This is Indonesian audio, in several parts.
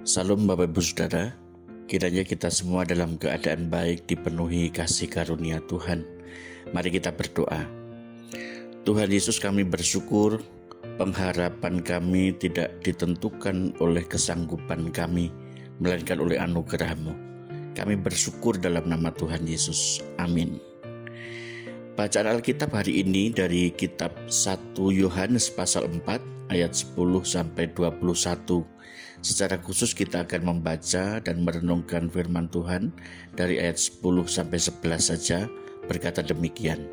Salam Bapak Ibu Saudara, kiranya kita semua dalam keadaan baik dipenuhi kasih karunia Tuhan. Mari kita berdoa. Tuhan Yesus kami bersyukur pengharapan kami tidak ditentukan oleh kesanggupan kami, melainkan oleh anugerah-Mu. Kami bersyukur dalam nama Tuhan Yesus. Amin. Bacaan Alkitab hari ini dari kitab 1 Yohanes pasal 4 ayat 10 sampai 21 Secara khusus kita akan membaca dan merenungkan firman Tuhan dari ayat 10 sampai 11 saja berkata demikian.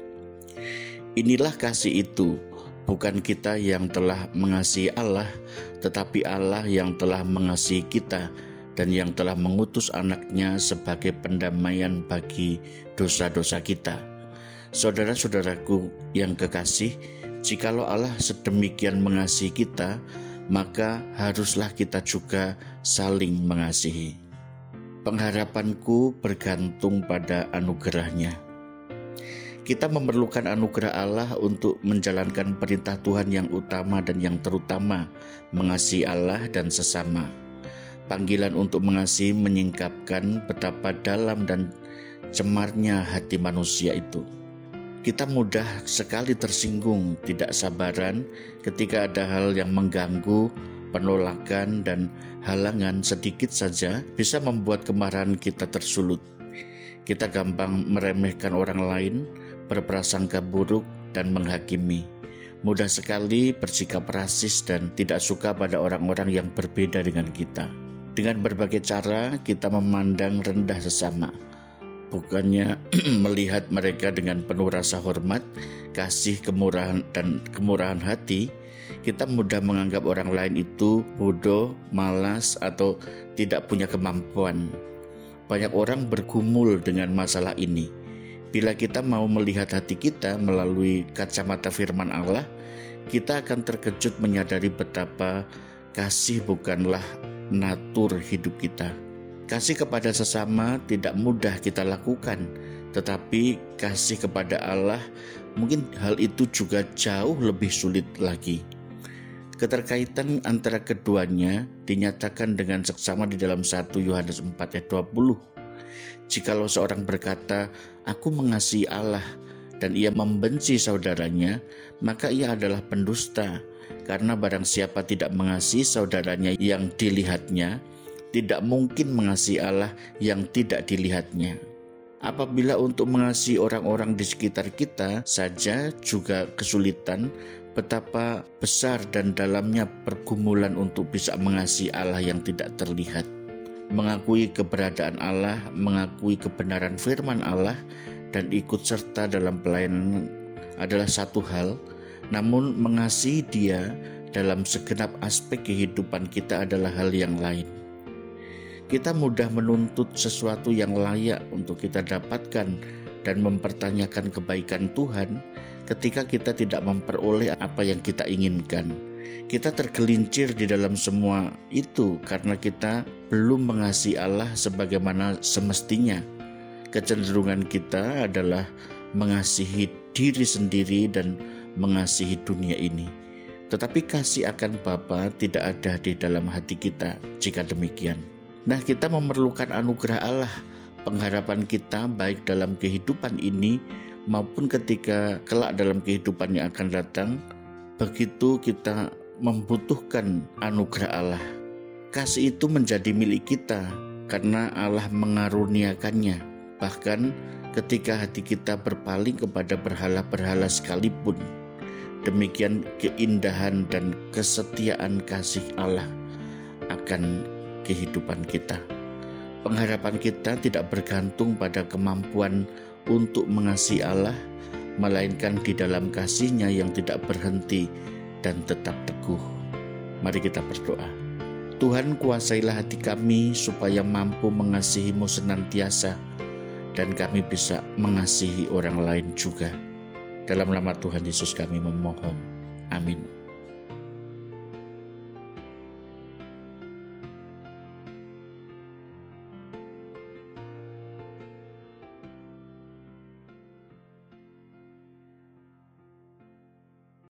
Inilah kasih itu, bukan kita yang telah mengasihi Allah, tetapi Allah yang telah mengasihi kita dan yang telah mengutus anaknya sebagai pendamaian bagi dosa-dosa kita. Saudara-saudaraku yang kekasih, jikalau Allah sedemikian mengasihi kita, maka haruslah kita juga saling mengasihi. Pengharapanku bergantung pada anugerahnya. Kita memerlukan anugerah Allah untuk menjalankan perintah Tuhan yang utama dan yang terutama, mengasihi Allah dan sesama. Panggilan untuk mengasihi menyingkapkan betapa dalam dan cemarnya hati manusia itu kita mudah sekali tersinggung, tidak sabaran ketika ada hal yang mengganggu, penolakan, dan halangan sedikit saja bisa membuat kemarahan kita tersulut. Kita gampang meremehkan orang lain, berprasangka buruk, dan menghakimi. Mudah sekali bersikap rasis dan tidak suka pada orang-orang yang berbeda dengan kita. Dengan berbagai cara, kita memandang rendah sesama bukannya melihat mereka dengan penuh rasa hormat, kasih, kemurahan dan kemurahan hati, kita mudah menganggap orang lain itu bodoh, malas atau tidak punya kemampuan. Banyak orang bergumul dengan masalah ini. Bila kita mau melihat hati kita melalui kacamata firman Allah, kita akan terkejut menyadari betapa kasih bukanlah natur hidup kita Kasih kepada sesama tidak mudah kita lakukan, tetapi kasih kepada Allah mungkin hal itu juga jauh lebih sulit lagi. Keterkaitan antara keduanya dinyatakan dengan seksama di dalam 1 Yohanes 4 ayat 20. Jikalau seorang berkata, aku mengasihi Allah dan ia membenci saudaranya, maka ia adalah pendusta. Karena barang siapa tidak mengasihi saudaranya yang dilihatnya, tidak mungkin mengasihi Allah yang tidak dilihatnya. Apabila untuk mengasihi orang-orang di sekitar kita saja juga kesulitan, betapa besar dan dalamnya pergumulan untuk bisa mengasihi Allah yang tidak terlihat. Mengakui keberadaan Allah, mengakui kebenaran firman Allah, dan ikut serta dalam pelayanan adalah satu hal, namun mengasihi Dia dalam segenap aspek kehidupan kita adalah hal yang lain kita mudah menuntut sesuatu yang layak untuk kita dapatkan dan mempertanyakan kebaikan Tuhan ketika kita tidak memperoleh apa yang kita inginkan. Kita tergelincir di dalam semua itu karena kita belum mengasihi Allah sebagaimana semestinya. Kecenderungan kita adalah mengasihi diri sendiri dan mengasihi dunia ini. Tetapi kasih akan Bapa tidak ada di dalam hati kita jika demikian. Nah, kita memerlukan anugerah Allah, pengharapan kita baik dalam kehidupan ini maupun ketika kelak dalam kehidupan yang akan datang. Begitu kita membutuhkan anugerah Allah. Kasih itu menjadi milik kita karena Allah mengaruniakannya. Bahkan ketika hati kita berpaling kepada berhala-berhala sekalipun. Demikian keindahan dan kesetiaan kasih Allah akan kehidupan kita. Pengharapan kita tidak bergantung pada kemampuan untuk mengasihi Allah, melainkan di dalam kasihnya yang tidak berhenti dan tetap teguh. Mari kita berdoa. Tuhan kuasailah hati kami supaya mampu mengasihimu senantiasa dan kami bisa mengasihi orang lain juga. Dalam nama Tuhan Yesus kami memohon. Amin.